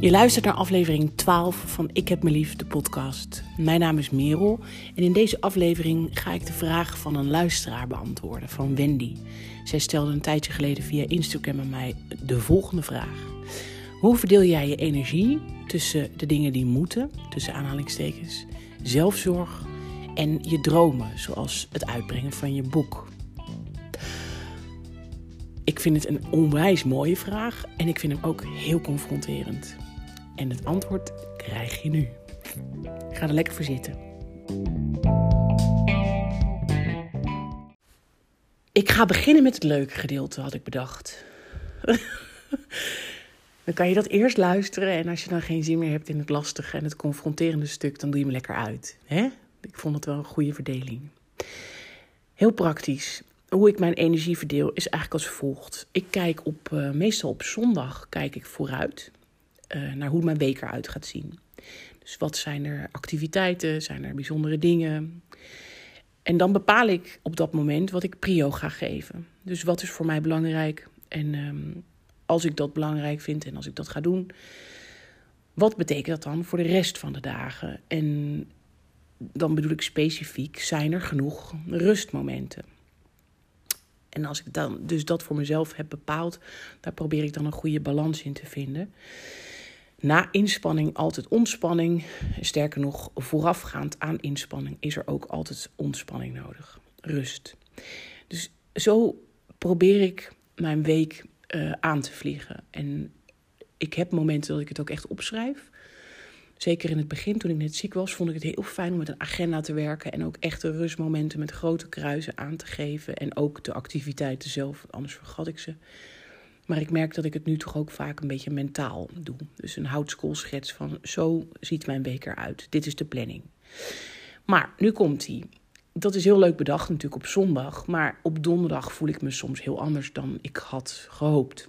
Je luistert naar aflevering 12 van Ik heb me lief, de podcast. Mijn naam is Merel en in deze aflevering ga ik de vraag van een luisteraar beantwoorden, van Wendy. Zij stelde een tijdje geleden via Instagram aan mij de volgende vraag. Hoe verdeel jij je energie tussen de dingen die moeten, tussen aanhalingstekens, zelfzorg en je dromen, zoals het uitbrengen van je boek? Ik vind het een onwijs mooie vraag en ik vind hem ook heel confronterend. En het antwoord krijg je nu. Ga er lekker voor zitten. Ik ga beginnen met het leuke gedeelte, had ik bedacht. dan kan je dat eerst luisteren en als je dan geen zin meer hebt in het lastige en het confronterende stuk, dan doe je hem lekker uit. Hè? Ik vond het wel een goede verdeling. Heel praktisch. Hoe ik mijn energie verdeel is eigenlijk als volgt. Ik kijk op, uh, meestal op zondag kijk ik vooruit uh, naar hoe mijn week eruit gaat zien. Dus wat zijn er activiteiten, zijn er bijzondere dingen. En dan bepaal ik op dat moment wat ik prio ga geven. Dus wat is voor mij belangrijk en um, als ik dat belangrijk vind en als ik dat ga doen, wat betekent dat dan voor de rest van de dagen? En dan bedoel ik specifiek, zijn er genoeg rustmomenten? En als ik dan dus dat voor mezelf heb bepaald, daar probeer ik dan een goede balans in te vinden. Na inspanning altijd ontspanning. Sterker nog, voorafgaand aan inspanning is er ook altijd ontspanning nodig. Rust. Dus zo probeer ik mijn week uh, aan te vliegen. En ik heb momenten dat ik het ook echt opschrijf. Zeker in het begin, toen ik net ziek was, vond ik het heel fijn om met een agenda te werken. En ook echte rustmomenten met grote kruisen aan te geven. En ook de activiteiten zelf, anders vergat ik ze. Maar ik merk dat ik het nu toch ook vaak een beetje mentaal doe. Dus een houtskoolschets van zo ziet mijn week eruit. Dit is de planning. Maar nu komt hij. Dat is heel leuk bedacht natuurlijk op zondag. Maar op donderdag voel ik me soms heel anders dan ik had gehoopt.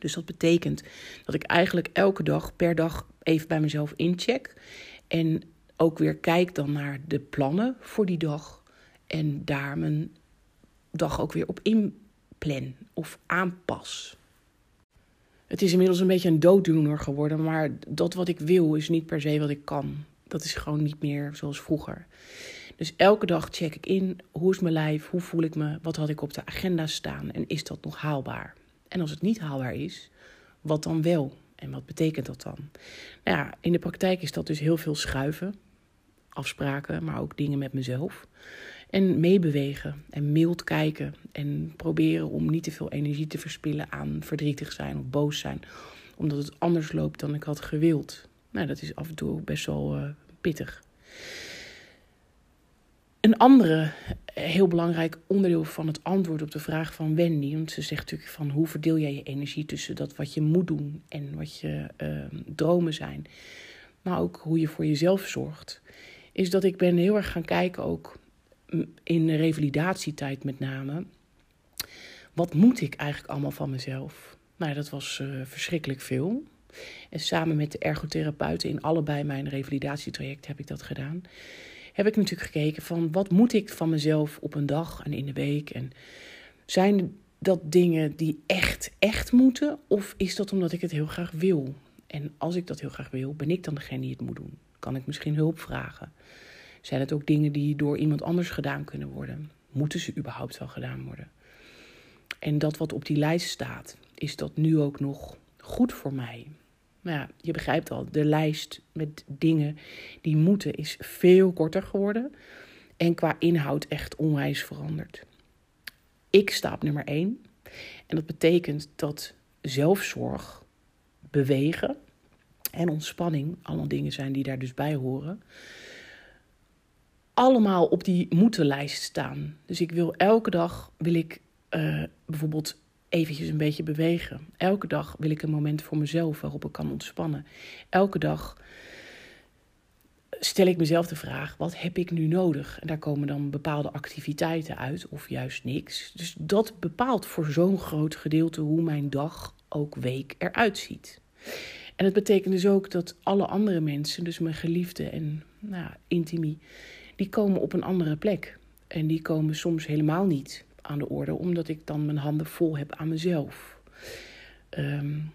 Dus dat betekent dat ik eigenlijk elke dag per dag even bij mezelf incheck. En ook weer kijk dan naar de plannen voor die dag. En daar mijn dag ook weer op inplan of aanpas. Het is inmiddels een beetje een dooddoener geworden, maar dat wat ik wil is niet per se wat ik kan. Dat is gewoon niet meer zoals vroeger. Dus elke dag check ik in, hoe is mijn lijf, hoe voel ik me, wat had ik op de agenda staan en is dat nog haalbaar? En als het niet haalbaar is, wat dan wel? En wat betekent dat dan? Nou ja, in de praktijk is dat dus heel veel schuiven, afspraken, maar ook dingen met mezelf. En meebewegen en mild kijken en proberen om niet te veel energie te verspillen aan verdrietig zijn of boos zijn, omdat het anders loopt dan ik had gewild. Nou, dat is af en toe best wel uh, pittig. Een andere heel belangrijk onderdeel van het antwoord op de vraag van Wendy, want ze zegt natuurlijk van hoe verdeel jij je energie tussen dat wat je moet doen en wat je uh, dromen zijn, maar ook hoe je voor jezelf zorgt, is dat ik ben heel erg gaan kijken ook in de revalidatietijd met name. Wat moet ik eigenlijk allemaal van mezelf? Nou, dat was uh, verschrikkelijk veel. En samen met de ergotherapeuten in allebei mijn revalidatietraject heb ik dat gedaan. Heb ik natuurlijk gekeken van wat moet ik van mezelf op een dag en in de week? En zijn dat dingen die echt, echt moeten? Of is dat omdat ik het heel graag wil? En als ik dat heel graag wil, ben ik dan degene die het moet doen? Kan ik misschien hulp vragen? Zijn het ook dingen die door iemand anders gedaan kunnen worden? Moeten ze überhaupt wel gedaan worden? En dat wat op die lijst staat, is dat nu ook nog goed voor mij? Nou ja, je begrijpt al, de lijst met dingen die moeten is veel korter geworden. En qua inhoud echt onwijs veranderd. Ik sta op nummer 1. En dat betekent dat zelfzorg, bewegen en ontspanning allemaal dingen zijn die daar dus bij horen allemaal op die moeten-lijst staan. Dus ik wil elke dag wil ik uh, bijvoorbeeld eventjes een beetje bewegen. Elke dag wil ik een moment voor mezelf waarop ik kan ontspannen. Elke dag stel ik mezelf de vraag: wat heb ik nu nodig? En daar komen dan bepaalde activiteiten uit of juist niks. Dus dat bepaalt voor zo'n groot gedeelte hoe mijn dag ook week eruit ziet. En het betekent dus ook dat alle andere mensen, dus mijn geliefde en nou, intimie, die komen op een andere plek. En die komen soms helemaal niet aan de orde, omdat ik dan mijn handen vol heb aan mezelf. Um,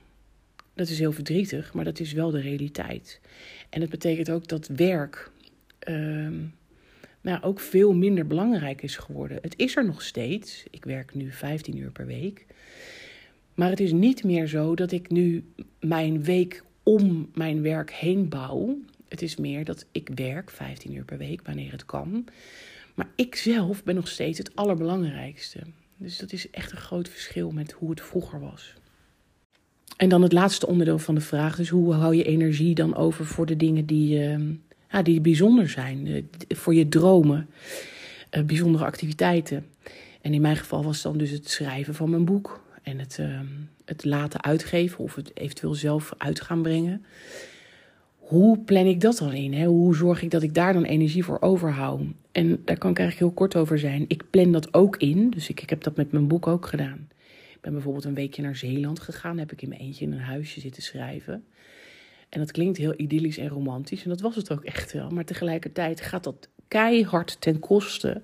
Dat is heel verdrietig, maar dat is wel de realiteit. En het betekent ook dat werk ehm, nou, ook veel minder belangrijk is geworden. Het is er nog steeds. Ik werk nu 15 uur per week. Maar het is niet meer zo dat ik nu mijn week om mijn werk heen bouw. Het is meer dat ik werk 15 uur per week wanneer het kan. Maar ik zelf ben nog steeds het allerbelangrijkste. Dus dat is echt een groot verschil met hoe het vroeger was. En dan het laatste onderdeel van de vraag. Dus hoe hou je energie dan over voor de dingen die, uh, ja, die bijzonder zijn? voor je dromen, uh, bijzondere activiteiten. En in mijn geval was dan dus het schrijven van mijn boek. En het, uh, het laten uitgeven of het eventueel zelf uit gaan brengen. Hoe plan ik dat dan in? Hè? Hoe zorg ik dat ik daar dan energie voor overhoud? En daar kan ik eigenlijk heel kort over zijn. Ik plan dat ook in. Dus ik, ik heb dat met mijn boek ook gedaan. Ik ben bijvoorbeeld een weekje naar Zeeland gegaan. Heb ik in mijn eentje in een huisje zitten schrijven. En dat klinkt heel idyllisch en romantisch. En dat was het ook echt wel. Maar tegelijkertijd gaat dat keihard ten koste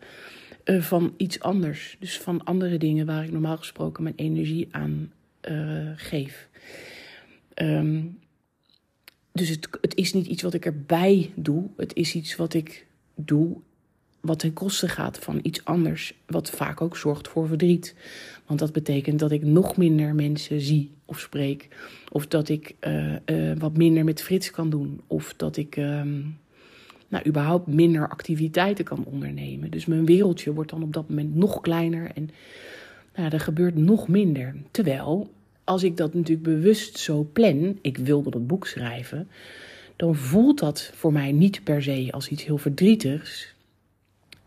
uh, van iets anders. Dus van andere dingen waar ik normaal gesproken mijn energie aan uh, geef. Um, dus het, het is niet iets wat ik erbij doe. Het is iets wat ik doe wat ten koste gaat van iets anders, wat vaak ook zorgt voor verdriet. Want dat betekent dat ik nog minder mensen zie of spreek, of dat ik uh, uh, wat minder met Frits kan doen, of dat ik uh, nou, überhaupt minder activiteiten kan ondernemen. Dus mijn wereldje wordt dan op dat moment nog kleiner en nou, er gebeurt nog minder. Terwijl, als ik dat natuurlijk bewust zo plan, ik wilde dat boek schrijven, dan voelt dat voor mij niet per se als iets heel verdrietigs.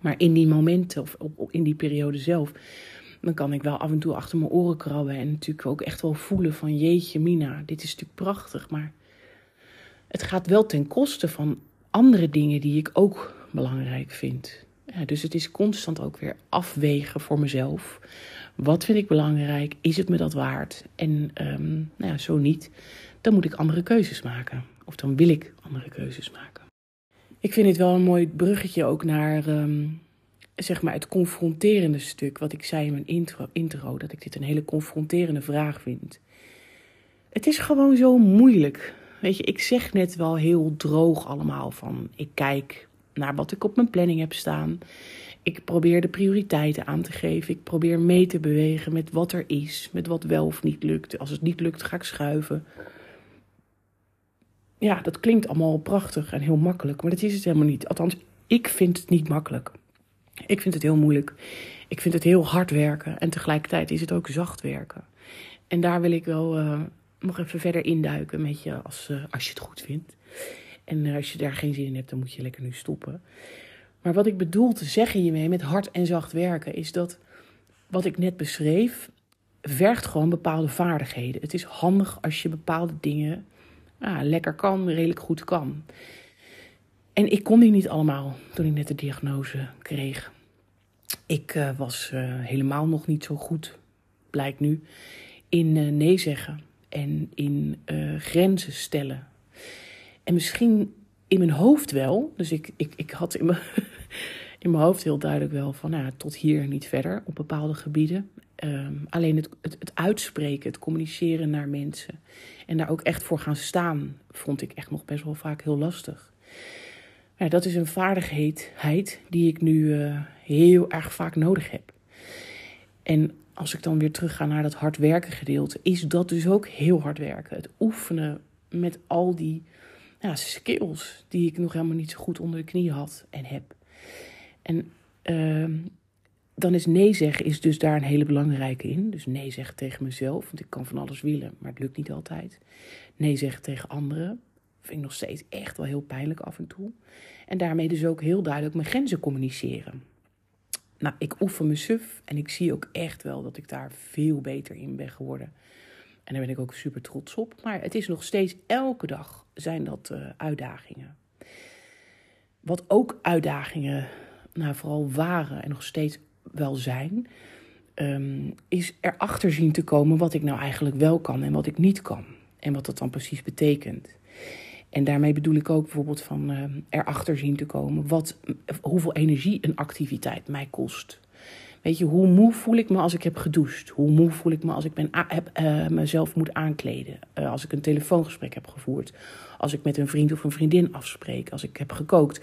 Maar in die momenten, of in die periode zelf, dan kan ik wel af en toe achter mijn oren krabben. En natuurlijk ook echt wel voelen van jeetje mina, dit is natuurlijk prachtig. Maar het gaat wel ten koste van andere dingen die ik ook belangrijk vind. Ja, dus het is constant ook weer afwegen voor mezelf. Wat vind ik belangrijk? Is het me dat waard? En um, nou ja, zo niet, dan moet ik andere keuzes maken. Of dan wil ik andere keuzes maken. Ik vind het wel een mooi bruggetje ook naar um, zeg maar het confronterende stuk. Wat ik zei in mijn intro, intro, dat ik dit een hele confronterende vraag vind. Het is gewoon zo moeilijk. Weet je, ik zeg net wel heel droog allemaal van ik kijk naar wat ik op mijn planning heb staan. Ik probeer de prioriteiten aan te geven. Ik probeer mee te bewegen met wat er is, met wat wel of niet lukt. Als het niet lukt, ga ik schuiven ja, dat klinkt allemaal prachtig en heel makkelijk, maar dat is het helemaal niet. Althans, ik vind het niet makkelijk. Ik vind het heel moeilijk. Ik vind het heel hard werken en tegelijkertijd is het ook zacht werken. En daar wil ik wel uh, nog even verder induiken met je als, uh, als je het goed vindt. En uh, als je daar geen zin in hebt, dan moet je lekker nu stoppen. Maar wat ik bedoel te zeggen hiermee met hard en zacht werken, is dat wat ik net beschreef, vergt gewoon bepaalde vaardigheden. Het is handig als je bepaalde dingen ah, lekker kan, redelijk goed kan. En ik kon die niet allemaal toen ik net de diagnose kreeg. Ik uh, was uh, helemaal nog niet zo goed, blijkt nu, in uh, nee zeggen en in grenzen stellen. En misschien in mijn hoofd wel. Dus ik, ik, ik had in mijn, in mijn hoofd heel duidelijk wel van nou, tot hier niet verder op bepaalde gebieden. Um, alleen het, het, uitspreken, het communiceren naar mensen en daar ook echt voor gaan staan, vond ik echt nog best wel vaak heel lastig. Dat is een vaardigheid die ik nu uh, heel erg vaak nodig heb. En als ik dan weer terug ga naar dat hard werken gedeelte, is dat dus ook heel hard werken. Het oefenen met al die ja, skills die ik nog helemaal niet zo goed onder de knie had en heb. En uh, dan is nee zeggen is dus daar een hele belangrijke in. Dus nee zeggen tegen mezelf, want ik kan van alles willen, maar het lukt niet altijd. Nee zeggen tegen anderen vind ik nog steeds echt wel heel pijnlijk af en toe. En daarmee dus ook heel duidelijk mijn grenzen communiceren. Nou, ik oefen me suf en ik zie ook echt wel dat ik daar veel beter in ben geworden. En daar ben ik ook super trots op. Maar het is nog steeds elke dag zijn dat uh, uitdagingen. Wat ook uitdagingen nou, vooral waren en nog steeds wel zijn, um, is erachter zien te komen wat ik nou eigenlijk wel kan en wat ik niet kan. En wat dat dan precies betekent. En daarmee bedoel ik ook bijvoorbeeld van uh, erachter zien te komen wat, hoeveel energie een activiteit mij kost. Weet je, hoe moe voel ik me als ik heb gedoucht? Hoe moe voel ik me als ik ben heb, uh, mezelf moet aankleden? Uh, als ik een telefoongesprek heb gevoerd? Als ik met een vriend of een vriendin afspreek? Als ik heb gekookt?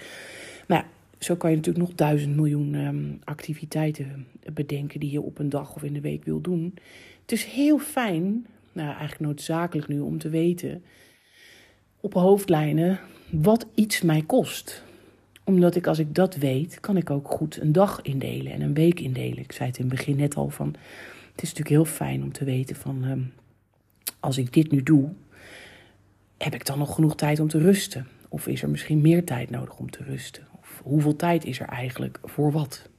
Nou, zo kan je natuurlijk nog duizend miljoen um, activiteiten bedenken die je op een dag of in de week wil doen. Het is heel fijn, nou eigenlijk noodzakelijk nu om te weten op hoofdlijnen wat iets mij kost omdat ik als ik dat weet, kan ik ook goed een dag indelen en een week indelen. Ik zei het in het begin net al van, het is natuurlijk heel fijn om te weten van, um, als ik dit nu doe, heb ik dan nog genoeg tijd om te rusten? Of is er misschien meer tijd nodig om te rusten? Hoeveel tijd is er eigenlijk voor wat?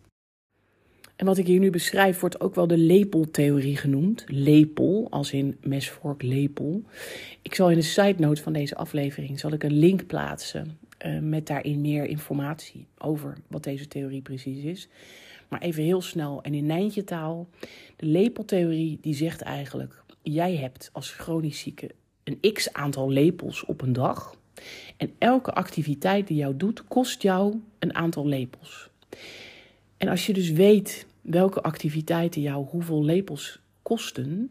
En wat ik hier nu beschrijf wordt ook wel de lepeltheorie genoemd. Lepel, als in mesvork lepel. Ik zal in de side note van deze aflevering zal ik een link plaatsen uh, met daarin meer informatie over wat deze theorie precies is. Maar even heel snel en in Nijntje taal. De lepeltheorie die zegt eigenlijk: jij hebt als chronisch zieke een x aantal lepels op een dag. En elke activiteit die jou doet, kost jou een aantal lepels. En als je dus weet welke activiteiten jou hoeveel lepels kosten,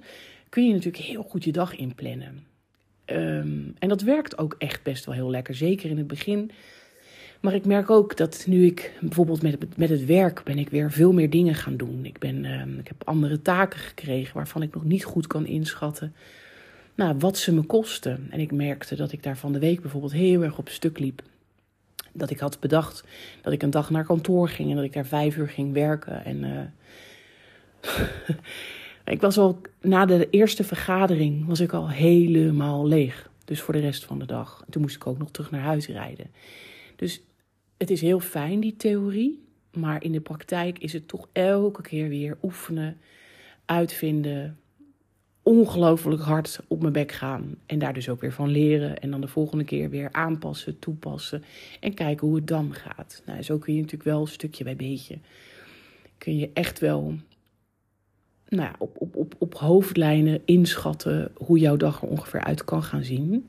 kun je natuurlijk heel goed je dag inplannen. Um, en dat werkt ook echt best wel heel lekker, zeker in het begin. Maar ik merk ook dat nu ik bijvoorbeeld met, met het werk ben ik weer veel meer dingen gaan doen. Ik, ben, um, ik heb andere taken gekregen waarvan ik nog niet goed kan inschatten nou, wat ze me kosten. En ik merkte dat ik daar van de week bijvoorbeeld heel erg op stuk liep. Dat ik had bedacht dat ik een dag naar kantoor ging en dat ik daar vijf uur ging werken. En uh, Ik was al na de eerste vergadering was ik al helemaal leeg. Dus voor de rest van de dag. toen moest ik ook nog terug naar huis rijden. Dus het is heel fijn, die theorie. Maar in de praktijk is het toch elke keer weer oefenen, uitvinden, ongelooflijk hard op mijn bek gaan. En daar dus ook weer van leren. En dan de volgende keer weer aanpassen, toepassen. En kijken hoe het dan gaat. Nou, zo kun je natuurlijk wel stukje bij beetje. Kun je echt wel nou ja, op, op, op, op hoofdlijnen inschatten hoe jouw dag er ongeveer uit kan gaan zien.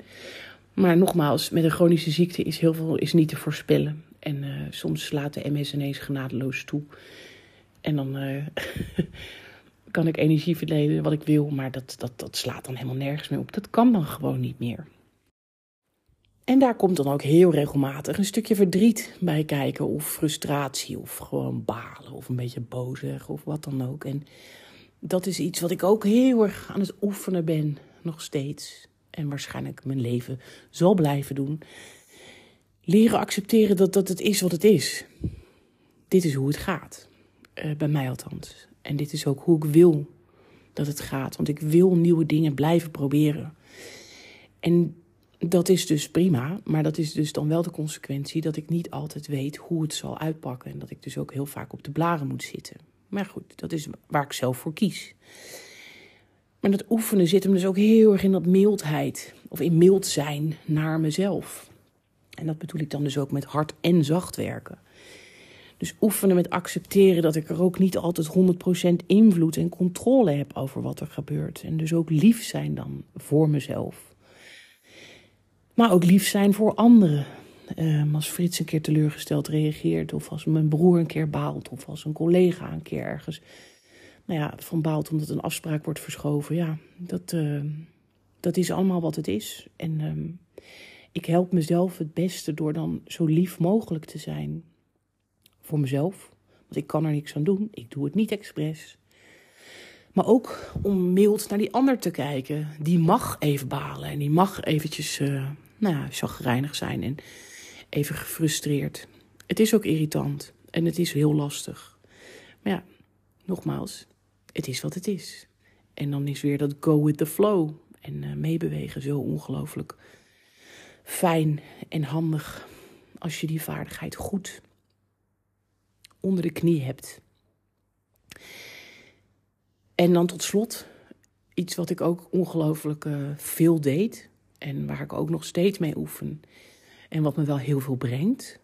Maar nogmaals, met een chronische ziekte is heel veel is niet te voorspellen. En uh, soms slaat de MS ineens genadeloos toe. En dan uh, kan ik energie verdelen wat ik wil, maar dat, dat, dat slaat dan helemaal nergens meer op. Dat kan dan gewoon niet meer. En daar komt dan ook heel regelmatig een stukje verdriet bij kijken, of frustratie, of gewoon balen, of een beetje boos of wat dan ook. En dat is iets wat ik ook heel erg aan het oefenen ben, nog steeds. En waarschijnlijk mijn leven zal blijven doen. Leren accepteren dat, dat het is wat het is. Dit is hoe het gaat. Uh, bij mij althans. En dit is ook hoe ik wil dat het gaat. Want ik wil nieuwe dingen blijven proberen. En dat is dus prima. Maar dat is dus dan wel de consequentie dat ik niet altijd weet hoe het zal uitpakken. En dat ik dus ook heel vaak op de blaren moet zitten. Maar goed, dat is waar ik zelf voor kies. Maar dat oefenen zit hem dus ook heel erg in dat mildheid. Of in mild zijn naar mezelf. En dat bedoel ik dan dus ook met hard en zacht werken. Dus oefenen met accepteren dat ik er ook niet altijd 100% invloed en controle heb over wat er gebeurt. En dus ook lief zijn dan voor mezelf. Maar ook lief zijn voor anderen. Um, als Frits een keer teleurgesteld reageert, of als mijn broer een keer baalt, of als een collega een keer ergens nou ja, van baalt omdat een afspraak wordt verschoven. Ja, dat, uh, dat is allemaal wat het is. En um, ik help mezelf het beste door dan zo lief mogelijk te zijn voor mezelf. Want ik kan er niks aan doen. Ik doe het niet expres. Maar ook om mild naar die ander te kijken. Die mag even balen en die mag eventjes, uh, nou ja, chagrijnig zijn. En even gefrustreerd. Het is ook irritant en het is heel lastig. Maar ja, nogmaals, het is wat het is. En dan is weer dat go with the flow en uh, meebewegen zo ongelooflijk fijn en handig als je die vaardigheid goed onder de knie hebt. En dan tot slot iets wat ik ook ongelooflijk uh, veel deed en waar ik ook nog steeds mee oefen en wat me wel heel veel brengt,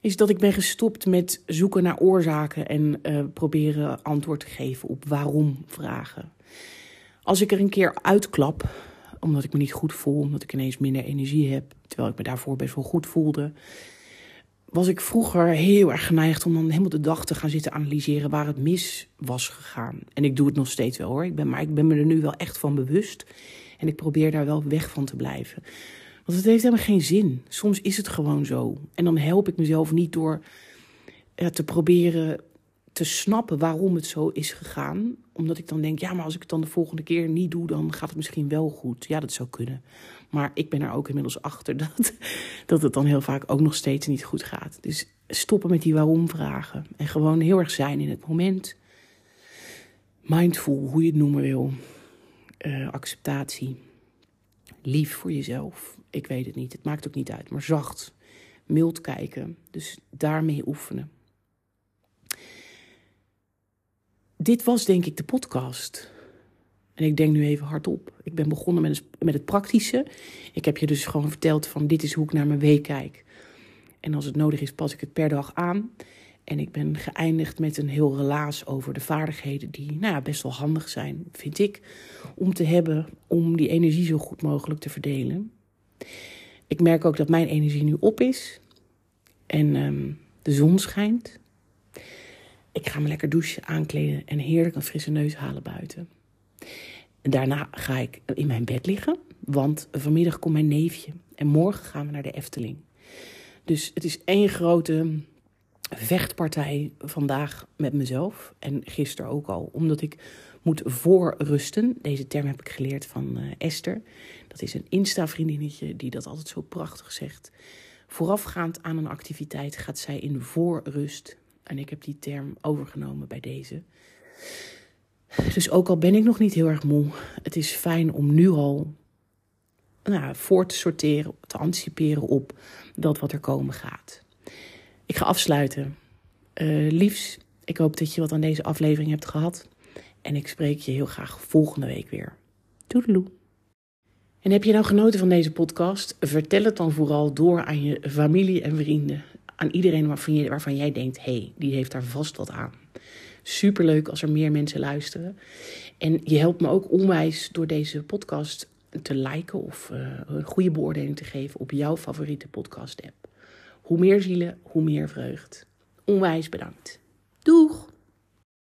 is dat ik ben gestopt met zoeken naar oorzaken en uh, proberen antwoord te geven op waarom vragen. Als ik er een keer uitklap, omdat ik me niet goed voel, omdat ik ineens minder energie heb, terwijl ik me daarvoor best wel goed voelde, was ik vroeger heel erg geneigd om dan helemaal de dag te gaan zitten analyseren waar het mis was gegaan. En ik doe het nog steeds wel hoor. Ik ben, maar ik ben me er nu wel echt van bewust. En ik probeer daar wel weg van te blijven. Want het heeft helemaal geen zin. Soms is het gewoon zo. En dan help ik mezelf niet door te proberen te snappen waarom het zo is gegaan. Omdat ik dan denk, ja, maar als ik het dan de volgende keer niet doe, dan gaat het misschien wel goed. Ja, dat zou kunnen. Maar ik ben er ook inmiddels achter dat, dat het dan heel vaak ook nog steeds niet goed gaat. Dus stoppen met die waarom-vragen. En gewoon heel erg zijn in het moment. Mindful, hoe je het noemen wil. Uh, acceptatie. Lief voor jezelf. Ik weet het niet. Het maakt ook niet uit. Maar zacht. Mild kijken. Dus daarmee oefenen. Dit was denk ik de podcast. En ik denk nu even hardop. Ik ben begonnen met, het praktische. Ik heb je dus gewoon verteld van dit is hoe ik naar mijn week kijk. En als het nodig is, pas ik het per dag aan. En ik ben geëindigd met een heel relaas over de vaardigheden die nou ja, best wel handig zijn, vind ik, om te hebben om die energie zo goed mogelijk te verdelen. Ik merk ook dat mijn energie nu op is en um, de zon schijnt. Ik ga me lekker douchen, aankleden en heerlijk een frisse neus halen buiten. En daarna ga ik in mijn bed liggen, want vanmiddag komt mijn neefje en morgen gaan we naar de Efteling. Dus het is één grote vechtpartij vandaag met mezelf en gisteren ook al, omdat ik moet voorrusten. Deze term heb ik geleerd van uh, Esther. Dat is een Insta-vriendinnetje die dat altijd zo prachtig zegt. Voorafgaand aan een activiteit gaat zij in voorrust. En ik heb die term overgenomen bij deze. Dus ook al ben ik nog niet heel erg moe, het is fijn om nu al nou, voor te sorteren, te anticiperen op dat wat er komen gaat. Ik ga afsluiten. Uh, liefs, ik hoop dat je wat aan deze aflevering hebt gehad. En ik spreek je heel graag volgende week weer. Toedeloe. En heb je nou genoten van deze podcast? Vertel het dan vooral door aan je familie en vrienden. Aan iedereen waarvan, je, waarvan jij denkt, hé, hey, die heeft daar vast wat aan. Superleuk als er meer mensen luisteren. En je helpt me ook onwijs door deze podcast te liken of uh, een goede beoordeling te geven op jouw favoriete podcast app. Hoe meer zielen, hoe meer vreugd. Onwijs bedankt. Doeg!